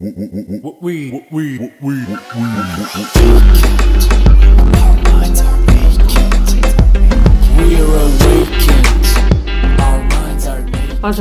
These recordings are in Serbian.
Pozdrav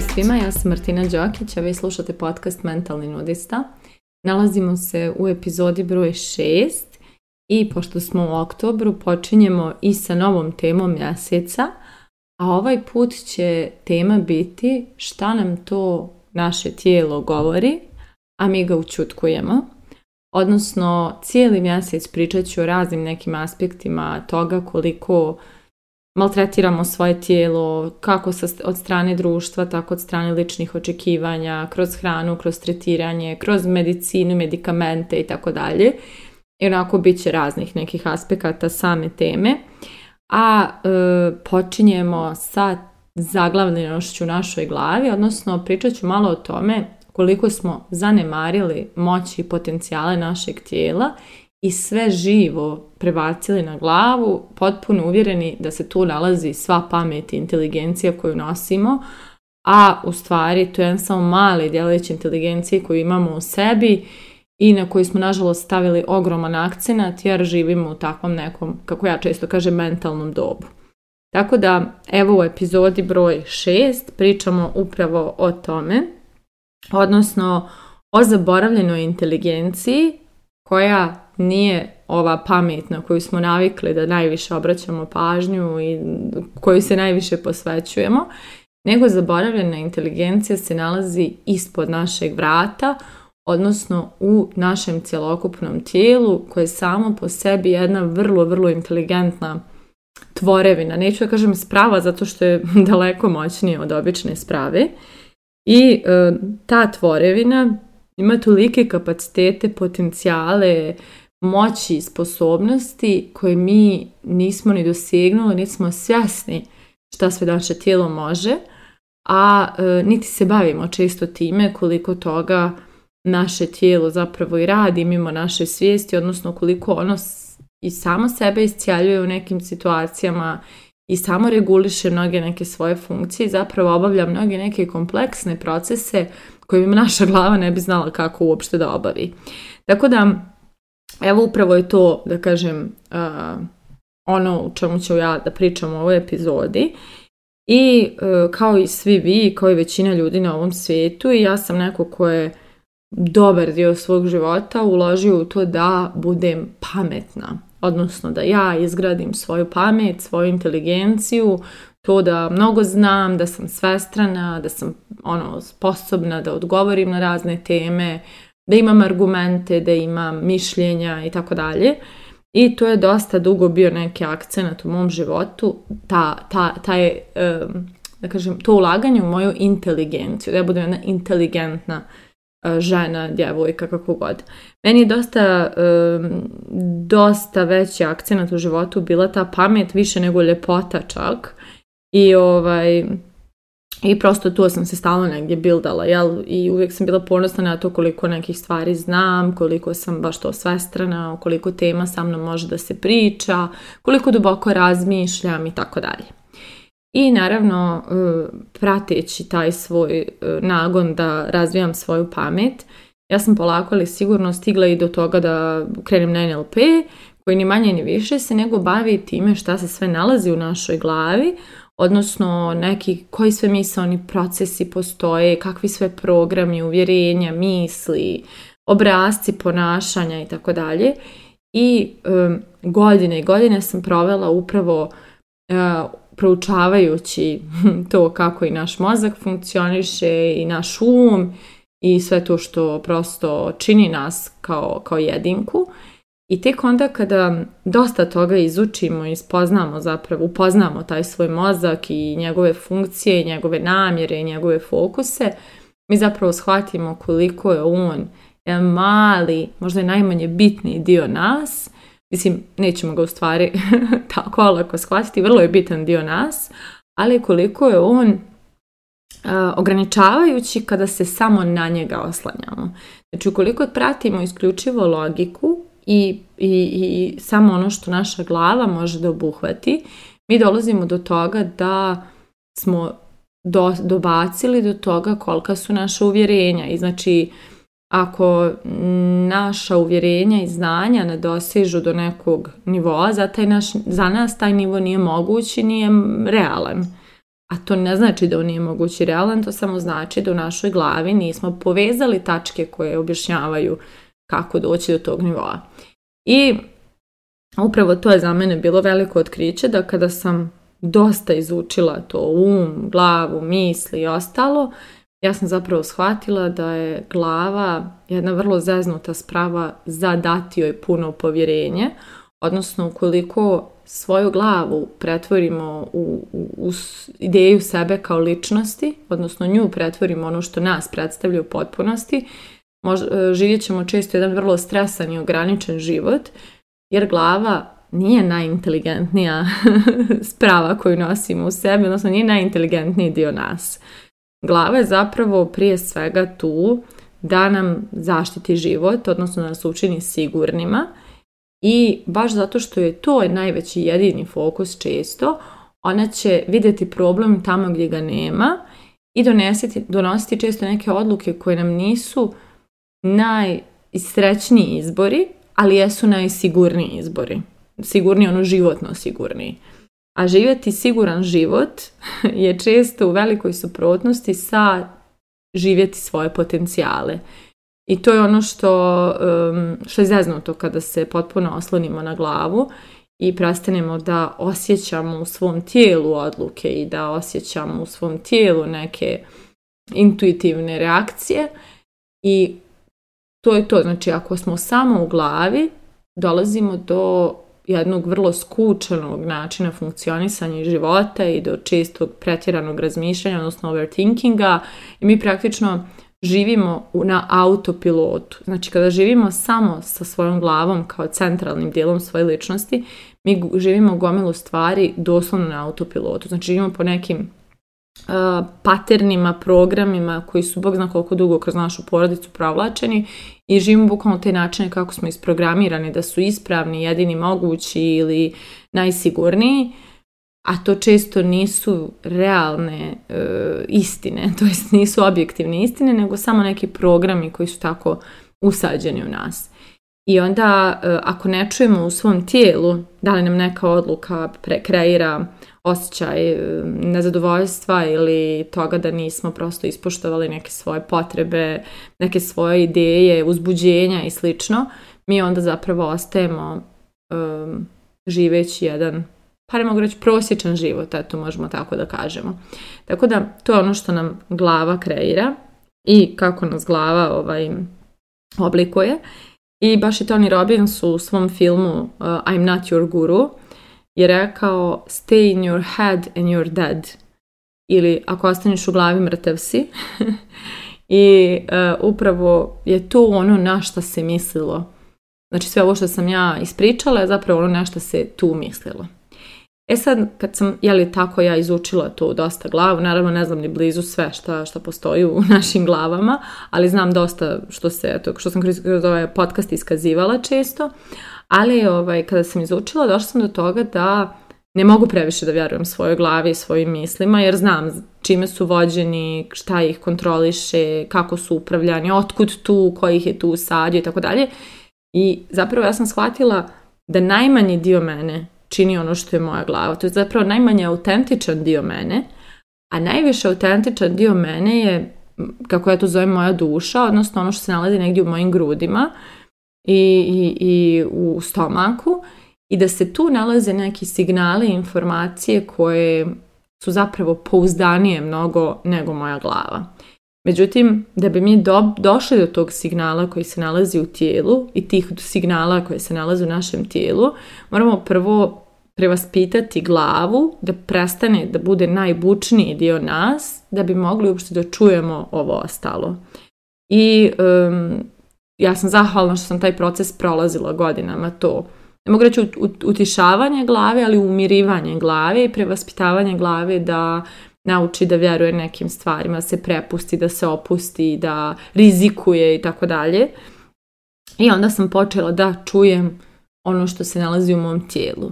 svima, ja sam Martina Đokić, a vi slušate podcast Mentalni nudista. Nalazimo se u epizodi broj 6 i pošto smo u oktobru počinjemo i sa novom temom mjeseca, a ovaj put će tema biti šta nam to naše tijelo govori a mi ga učutkujemo. Odnosno, cijeli mjesec pričat ću o raznim nekim aspektima toga koliko maltretiramo svoje tijelo, kako sa, od strane društva, tako od strane ličnih očekivanja, kroz hranu, kroz tretiranje, kroz medicinu, medikamente i tako dalje. I onako bit će raznih nekih aspekata same teme. A e, počinjemo sa zaglavljenošću u našoj glavi, odnosno pričat ću malo o tome koliko smo zanemarili moći i potencijale našeg tijela i sve živo prebacili na glavu, potpuno uvjereni da se tu nalazi sva pamet i inteligencija koju nosimo, a u stvari to je jedan samo mali djelić inteligencije koju imamo u sebi i na koji smo nažalost stavili ogroman akcenat jer živimo u takvom nekom, kako ja često kažem, mentalnom dobu. Tako da, evo u epizodi broj 6 pričamo upravo o tome odnosno o zaboravljenoj inteligenciji koja nije ova pametna koju smo navikli da najviše obraćamo pažnju i koju se najviše posvećujemo, nego zaboravljena inteligencija se nalazi ispod našeg vrata, odnosno u našem cjelokupnom tijelu koje je samo po sebi jedna vrlo, vrlo inteligentna tvorevina. Neću da kažem sprava zato što je daleko moćnije od obične sprave, i e, ta tvorevina ima tolike kapacitete, potencijale, moći i sposobnosti koje mi nismo ni dosegnuli, nismo svjasni šta sve naše tijelo može, a e, niti se bavimo često time koliko toga naše tijelo zapravo i radi mimo naše svijesti, odnosno koliko ono i samo sebe iscijaljuje u nekim situacijama i samo reguliše mnoge neke svoje funkcije i zapravo obavlja mnoge neke kompleksne procese koje im naša glava ne bi znala kako uopšte da obavi. Tako da, evo upravo je to, da kažem, ono u čemu ću ja da pričam u ovoj epizodi. I e, kao i svi vi, kao i većina ljudi na ovom svijetu, i ja sam neko ko je dobar dio svog života uložio u to da budem pametna odnosno da ja izgradim svoju pamet, svoju inteligenciju, to da mnogo znam, da sam svestrana, da sam ono sposobna da odgovorim na razne teme, da imam argumente, da imam mišljenja i tako dalje. I to je dosta dugo bio neki akcenat u mom životu, ta, ta, taj, da kažem, to ulaganje u moju inteligenciju, da ja budem jedna inteligentna E, žena, djevojka, kako god. Meni je dosta, e, dosta veći akcenat u životu bila ta pamet više nego ljepota čak. I ovaj, i prosto tu sam se stalno negdje bildala, jel? I uvijek sam bila ponosna na to koliko nekih stvari znam, koliko sam baš to svestrana, koliko tema sa mnom može da se priča, koliko duboko razmišljam i tako dalje. I naravno, e, prateći taj svoj e, nagon da razvijam svoju pamet, ja sam polako ali sigurno stigla i do toga da krenem na NLP, koji ni manje ni više se nego bavi time šta se sve nalazi u našoj glavi, odnosno neki koji sve oni procesi postoje, kakvi sve programi, uvjerenja, misli, obrazci ponašanja i tako dalje. I e, godine i godine sam provela upravo proučavajući to kako i naš mozak funkcioniše i naš um i sve to što prosto čini nas kao, kao jedinku. I tek onda kada dosta toga izučimo i spoznamo zapravo, upoznamo taj svoj mozak i njegove funkcije i njegove namjere i njegove fokuse, mi zapravo shvatimo koliko je on mali, možda najmanje bitni dio nas Mislim, nećemo ga u stvari tako lako shvatiti, vrlo je bitan dio nas, ali koliko je on e, ograničavajući kada se samo na njega oslanjamo. Znači, ukoliko pratimo isključivo logiku i, i, i samo ono što naša glava može da obuhvati, mi dolazimo do toga da smo dobacili do toga kolika su naša uvjerenja i znači ako naša uvjerenja i znanja ne dosižu do nekog nivoa, za, taj naš, za nas taj nivo nije moguć i nije realan. A to ne znači da on nije moguć i realan, to samo znači da u našoj glavi nismo povezali tačke koje objašnjavaju kako doći do tog nivoa. I upravo to je za mene bilo veliko otkriće da kada sam dosta izučila to um, glavu, misli i ostalo, ja sam zapravo shvatila da je glava jedna vrlo zeznuta sprava za dati joj puno povjerenje, odnosno ukoliko svoju glavu pretvorimo u, u, ideju sebe kao ličnosti, odnosno nju pretvorimo ono što nas predstavlja u potpunosti, mož, e, živjet ćemo često jedan vrlo stresan i ograničen život, jer glava nije najinteligentnija sprava koju nosimo u sebi, odnosno nije najinteligentniji dio nas. Glava je zapravo prije svega tu da nam zaštiti život, odnosno da nas učini sigurnima i baš zato što je to najveći jedini fokus često, ona će vidjeti problem tamo gdje ga nema i donesiti, donositi često neke odluke koje nam nisu najsrećniji izbori, ali jesu najsigurniji izbori. Sigurni ono životno sigurniji. A živjeti siguran život je često u velikoj suprotnosti sa živjeti svoje potencijale. I to je ono što, što je zeznuto kada se potpuno oslonimo na glavu i prestanemo da osjećamo u svom tijelu odluke i da osjećamo u svom tijelu neke intuitivne reakcije i to je to. Znači, ako smo samo u glavi, dolazimo do jednog vrlo skučenog načina funkcionisanja i života i do čistog pretjeranog razmišljanja, odnosno overthinkinga i mi praktično živimo na autopilotu. Znači kada živimo samo sa svojom glavom kao centralnim dijelom svoje ličnosti, mi živimo gomilu stvari doslovno na autopilotu. Znači živimo po nekim uh, paternima, programima koji su bog zna koliko dugo kroz našu porodicu pravlačeni i živimo bukvalno te načine kako smo isprogramirani da su ispravni, jedini mogući ili najsigurniji a to često nisu realne e, istine, to jest nisu objektivne istine, nego samo neki programi koji su tako usađeni u nas i onda e, ako ne čujemo u svom tijelu da li nam neka odluka prekreira osjećaj e, nezadovoljstva ili toga da nismo prosto ispoštovali neke svoje potrebe, neke svoje ideje, uzbuđenja i slično, mi onda zapravo ostajemo e, živeći jedan pa ne mogu reći prosječan život, eto možemo tako da kažemo. Tako da to je ono što nam glava kreira i kako nas glava ovaj, oblikuje i baš i Tony Robbins u svom filmu uh, I'm Not Your Guru je rekao stay in your head and you're dead. Ili ako ostaneš u glavi mrtav si. I uh, upravo je to ono na šta se mislilo. Znači sve ovo što sam ja ispričala je zapravo ono na šta se tu mislilo. E sad, kad sam, jeli tako ja izučila tu dosta glavu, naravno ne znam ni blizu sve što šta postoji u našim glavama, ali znam dosta što se, što sam kroz, ovaj podcast iskazivala često, ali ovaj, kada sam izučila, došla sam do toga da ne mogu previše da vjerujem svojoj glavi i svojim mislima, jer znam čime su vođeni, šta ih kontroliše, kako su upravljani, otkud tu, kojih je tu sadio i tako dalje. I zapravo ja sam shvatila da najmanji dio mene čini ono što je moja glava. To je zapravo najmanje autentičan dio mene, a najviše autentičan dio mene je, kako ja to zovem, moja duša, odnosno ono što se nalazi negdje u mojim grudima i, i, i u stomaku i da se tu nalaze neki signali i informacije koje su zapravo pouzdanije mnogo nego moja glava. Međutim, da bi mi došli do tog signala koji se nalazi u tijelu i tih signala koje se nalaze u našem tijelu, moramo prvo prevaspitati glavu da prestane da bude najbučniji dio nas da bi mogli uopšte da čujemo ovo ostalo. I ja sam zahvalna što sam taj proces prolazila godinama to. Ne mogu reći utišavanje glave, ali umirivanje glave i prevaspitavanje glave da nauči da vjeruje nekim stvarima, se prepusti, da se opusti, da rizikuje i tako dalje. I onda sam počela da čujem ono što se nalazi u mom tijelu.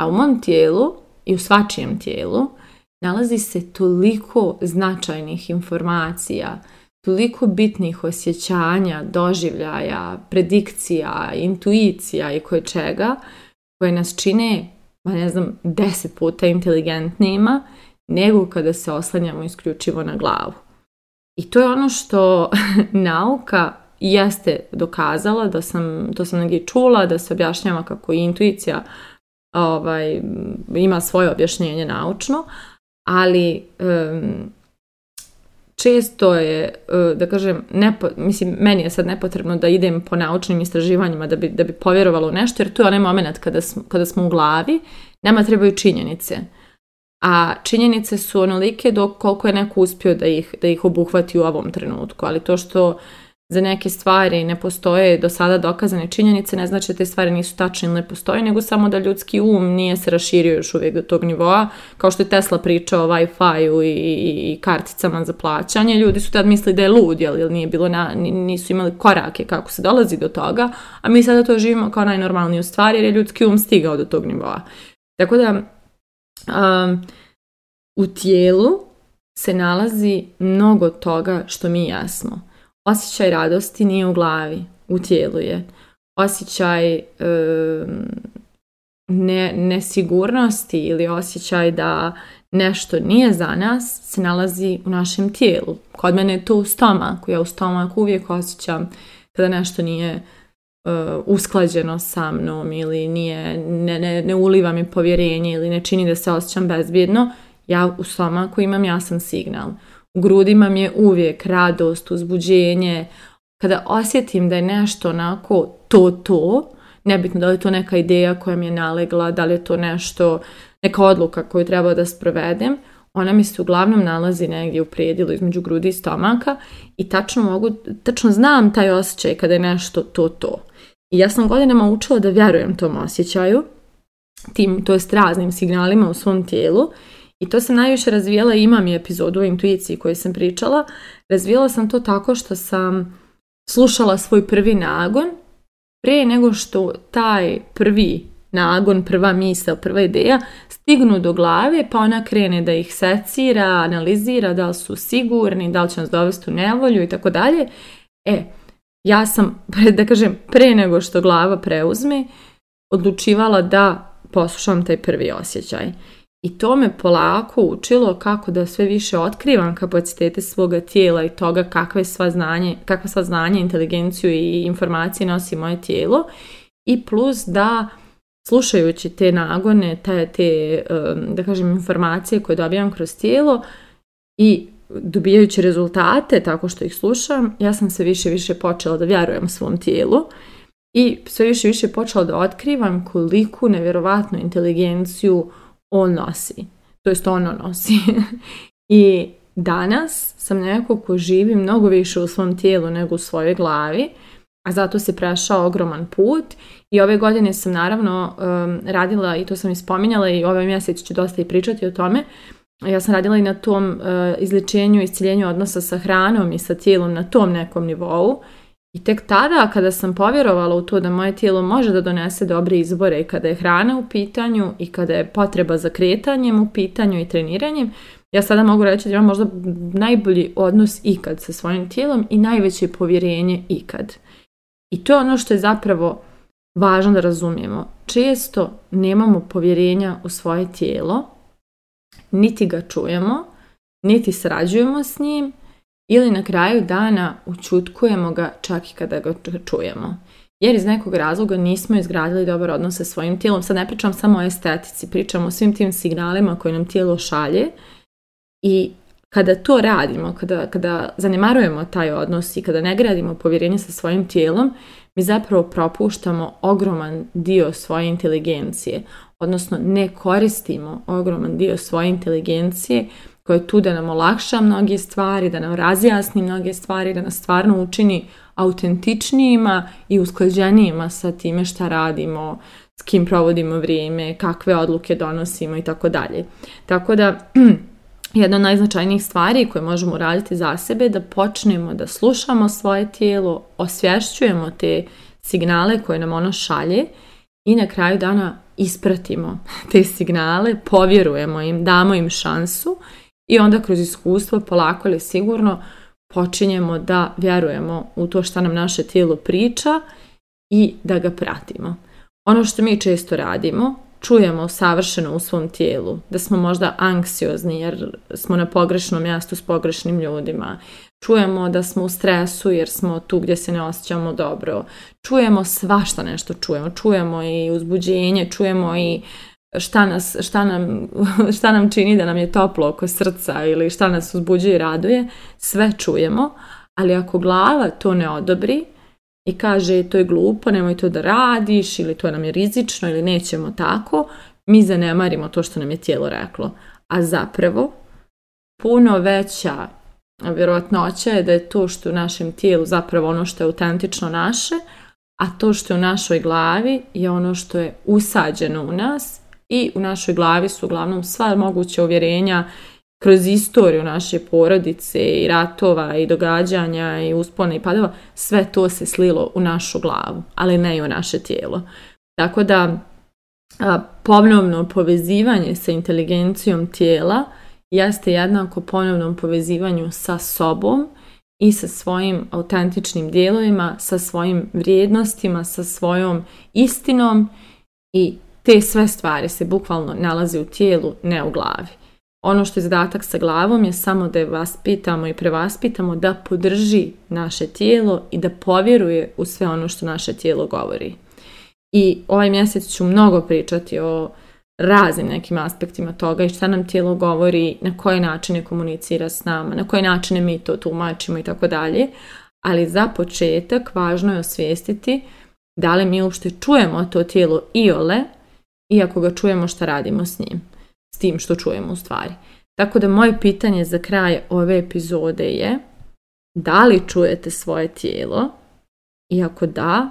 A u mom tijelu i u svačijem tijelu nalazi se toliko značajnih informacija, toliko bitnih osjećanja, doživljaja, predikcija, intuicija i koje čega, koje nas čine, ma ne znam, deset puta inteligentnijima nego kada se oslanjamo isključivo na glavu. I to je ono što nauka jeste dokazala, da sam, to sam negdje čula, da se objašnjava kako intuicija ovaj, ima svoje objašnjenje naučno, ali često je, e, da kažem, nepo, mislim, meni je sad nepotrebno da idem po naučnim istraživanjima da bi, da bi povjerovala u nešto, jer tu je onaj moment kada smo, kada smo u glavi, nama trebaju činjenice a činjenice su onolike dok koliko je neko uspio da ih, da ih obuhvati u ovom trenutku, ali to što za neke stvari ne postoje do sada dokazane činjenice, ne znači da te stvari nisu tačne ili ne postoje, nego samo da ljudski um nije se raširio još uvijek do tog nivoa. Kao što je Tesla pričao o Wi-Fi-u i, i, karticama za plaćanje, ljudi su tad mislili da je lud, jel, nije bilo na, nisu imali korake kako se dolazi do toga, a mi sada to živimo kao najnormalniju stvar jer je ljudski um stigao do tog nivoa. Tako da, u tijelu se nalazi mnogo toga što mi jasno. Osjećaj radosti nije u glavi, u tijelu je. Osjećaj um, ne, nesigurnosti ili osjećaj da nešto nije za nas se nalazi u našem tijelu. Kod mene je to u stomaku. Ja u stomaku uvijek osjećam kada nešto nije E, usklađeno sa mnom ili nije, ne, ne, ne uliva mi povjerenje ili ne čini da se osjećam bezbjedno, ja u stomaku imam jasan signal. U grudima mi je uvijek radost, uzbuđenje. Kada osjetim da je nešto onako to, to, nebitno da li je to neka ideja koja mi je nalegla, da li je to nešto, neka odluka koju treba da sprovedem, ona mi se uglavnom nalazi negdje u predilu između grudi i stomaka i tačno mogu, tačno znam taj osjećaj kada je nešto to, to. I ja sam godinama učila da vjerujem tom osjećaju, tim, to jest raznim signalima u svom tijelu i to sam najviše razvijela imam i epizodu o intuiciji koju sam pričala. Razvijela sam to tako što sam slušala svoj prvi nagon prije nego što taj prvi nagon, prva misao, prva ideja stignu do glave pa ona krene da ih secira, analizira da li su sigurni, da li će nas dovesti u nevolju i tako dalje. E, ja sam, da kažem, pre nego što glava preuzme, odlučivala da poslušam taj prvi osjećaj. I to me polako učilo kako da sve više otkrivam kapacitete svoga tijela i toga kakve sva znanje, kakva sva znanja, inteligenciju i informacije nosi moje tijelo. I plus da slušajući te nagone, te, te da kažem, informacije koje dobijam kroz tijelo i dobijajući rezultate tako što ih slušam, ja sam sve više više počela da vjerujem svom tijelu i sve više više počela da otkrivam koliku nevjerovatnu inteligenciju on nosi. To jest ono nosi. I danas sam neko ko živi mnogo više u svom tijelu nego u svojoj glavi, a zato se prešao ogroman put i ove godine sam naravno um, radila i to sam i spominjala i ovaj mjesec ću dosta i pričati o tome, ja sam radila i na tom uh, e, i isciljenju odnosa sa hranom i sa tijelom na tom nekom nivou. I tek tada kada sam povjerovala u to da moje tijelo može da donese dobre izbore i kada je hrana u pitanju i kada je potreba za kretanjem u pitanju i treniranjem, ja sada mogu reći da imam možda najbolji odnos ikad sa svojim tijelom i najveće povjerenje ikad. I to je ono što je zapravo važno da razumijemo. Često nemamo povjerenja u svoje tijelo, niti ga čujemo, niti srađujemo s njim ili na kraju dana učutkujemo ga čak i kada ga čujemo. Jer iz nekog razloga nismo izgradili dobar odnos sa svojim tijelom. Sad ne pričam samo o estetici, pričam o svim tim signalima koje nam tijelo šalje i kada to radimo, kada, kada zanemarujemo taj odnos i kada ne gradimo povjerenje sa svojim tijelom, mi zapravo propuštamo ogroman dio svoje inteligencije, odnosno ne koristimo ogroman dio svoje inteligencije koja je tu da nam olakša mnoge stvari, da nam razjasni mnoge stvari, da nas stvarno učini autentičnijima i usklađenijima sa time šta radimo, s kim provodimo vrijeme, kakve odluke donosimo i tako dalje. Tako da jedna od najznačajnijih stvari koje možemo raditi za sebe je da počnemo da slušamo svoje tijelo, osvješćujemo te signale koje nam ono šalje i na kraju dana ispratimo te signale, povjerujemo im, damo im šansu i onda kroz iskustvo polako ili sigurno počinjemo da vjerujemo u to što nam naše tijelo priča i da ga pratimo. Ono što mi često radimo čujemo savršeno u svom tijelu, da smo možda anksiozni jer smo na pogrešnom mjestu s pogrešnim ljudima. Čujemo da smo u stresu jer smo tu gdje se ne osjećamo dobro. Čujemo svašta nešto čujemo. Čujemo i uzbuđenje, čujemo i šta, nas, šta, nam, šta nam čini da nam je toplo oko srca ili šta nas uzbuđuje i raduje. Sve čujemo, ali ako glava to ne odobri, i kaže to je glupo, nemoj to da radiš ili to nam je rizično ili nećemo tako, mi zanemarimo to što nam je tijelo reklo. A zapravo puno veća vjerojatnoća je da je to što je u našem tijelu zapravo ono što je autentično naše, a to što je u našoj glavi je ono što je usađeno u nas i u našoj glavi su uglavnom sva moguća uvjerenja kroz istoriju naše porodice i ratova i događanja i uspona i padova, sve to se slilo u našu glavu, ali ne i u naše tijelo. Tako da a, ponovno povezivanje sa inteligencijom tijela jeste jednako ponovnom povezivanju sa sobom i sa svojim autentičnim dijelovima, sa svojim vrijednostima, sa svojom istinom i te sve stvari se bukvalno nalaze u tijelu, ne u glavi. Ono što je zadatak sa glavom je samo da vas pitamo i prevaspitamo da podrži naše tijelo i da povjeruje u sve ono što naše tijelo govori. I ovaj mjesec ću mnogo pričati o raznim nekim aspektima toga i šta nam tijelo govori, na koje načine komunicira s nama, na koje načine mi to tumačimo i tako dalje. Ali za početak važno je osvijestiti da li mi uopšte čujemo to tijelo iole i ako ga čujemo šta radimo s njim s tim što čujemo u stvari. Tako da moje pitanje za kraj ove epizode je da li čujete svoje tijelo i ako da,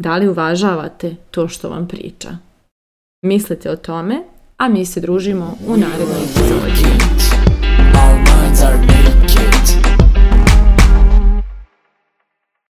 da li uvažavate to što vam priča. Mislite o tome, a mi se družimo u narednoj epizodi.